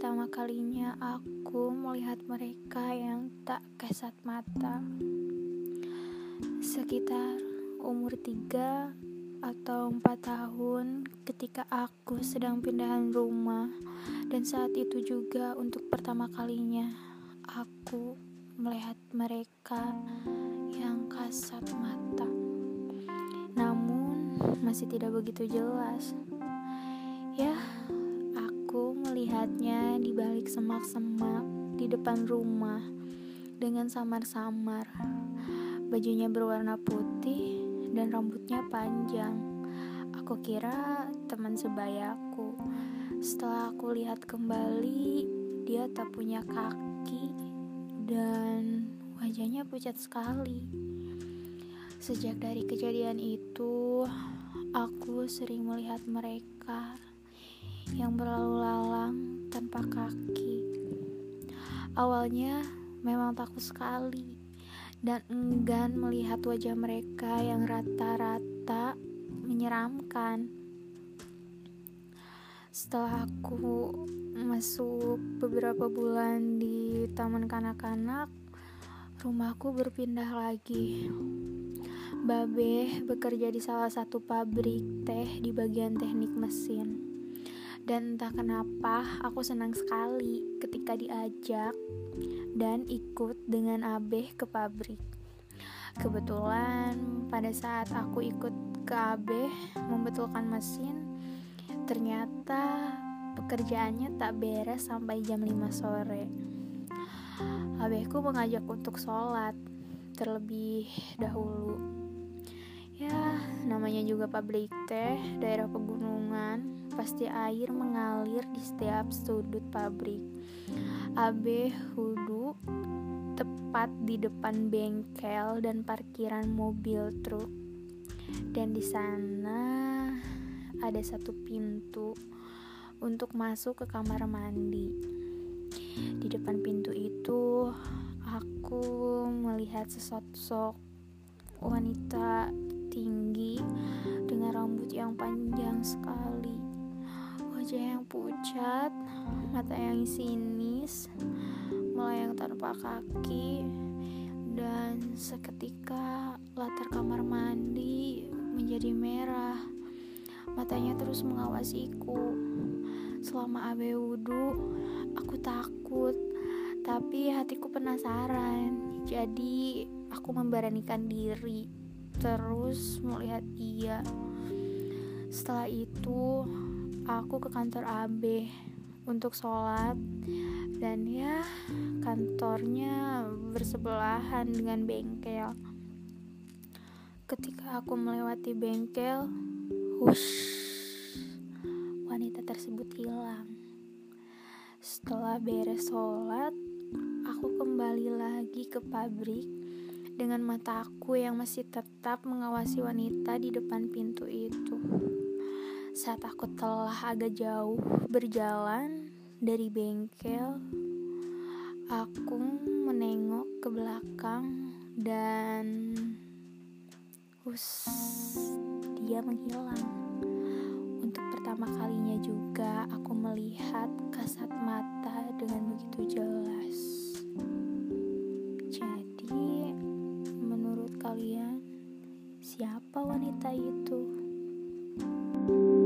pertama kalinya aku melihat mereka yang tak kasat mata. Sekitar umur tiga atau empat tahun ketika aku sedang pindahan rumah dan saat itu juga untuk pertama kalinya aku melihat mereka yang kasat mata. Namun masih tidak begitu jelas. Semak-semak di depan rumah dengan samar-samar. Bajunya berwarna putih dan rambutnya panjang. Aku kira teman sebayaku. Setelah aku lihat kembali, dia tak punya kaki dan wajahnya pucat sekali. Sejak dari kejadian itu, aku sering melihat mereka yang berlalu lalang. Awalnya memang takut sekali dan enggan melihat wajah mereka yang rata-rata menyeramkan. Setelah aku masuk beberapa bulan di taman kanak-kanak, rumahku berpindah lagi. Babe bekerja di salah satu pabrik teh di bagian teknik mesin. Dan entah kenapa aku senang sekali ketika diajak dan ikut dengan Abeh ke pabrik. Kebetulan pada saat aku ikut ke Abeh membetulkan mesin, ternyata pekerjaannya tak beres sampai jam 5 sore. Abehku mengajak untuk sholat terlebih dahulu. Ya, namanya juga pabrik teh, daerah pegunungan, pasti air mengalir di setiap sudut pabrik. Abe Hudu tepat di depan bengkel dan parkiran mobil truk. Dan di sana ada satu pintu untuk masuk ke kamar mandi. Di depan pintu itu aku melihat sesosok wanita tinggi dengan rambut yang panjang sekali wajah yang pucat, mata yang sinis, melayang tanpa kaki, dan seketika latar kamar mandi menjadi merah. Matanya terus mengawasiku. Selama abe wudhu, aku takut, tapi hatiku penasaran. Jadi aku memberanikan diri, terus melihat dia. Setelah itu, aku ke kantor AB untuk sholat. Dan ya kantornya bersebelahan dengan bengkel. Ketika aku melewati bengkel hush wanita tersebut hilang. Setelah beres sholat aku kembali lagi ke pabrik dengan mataku yang masih tetap mengawasi wanita di depan pintu itu saat aku telah agak jauh berjalan dari bengkel, aku menengok ke belakang dan us dia menghilang. Untuk pertama kalinya juga aku melihat kasat mata dengan begitu jelas. kalian siapa wanita itu? thank you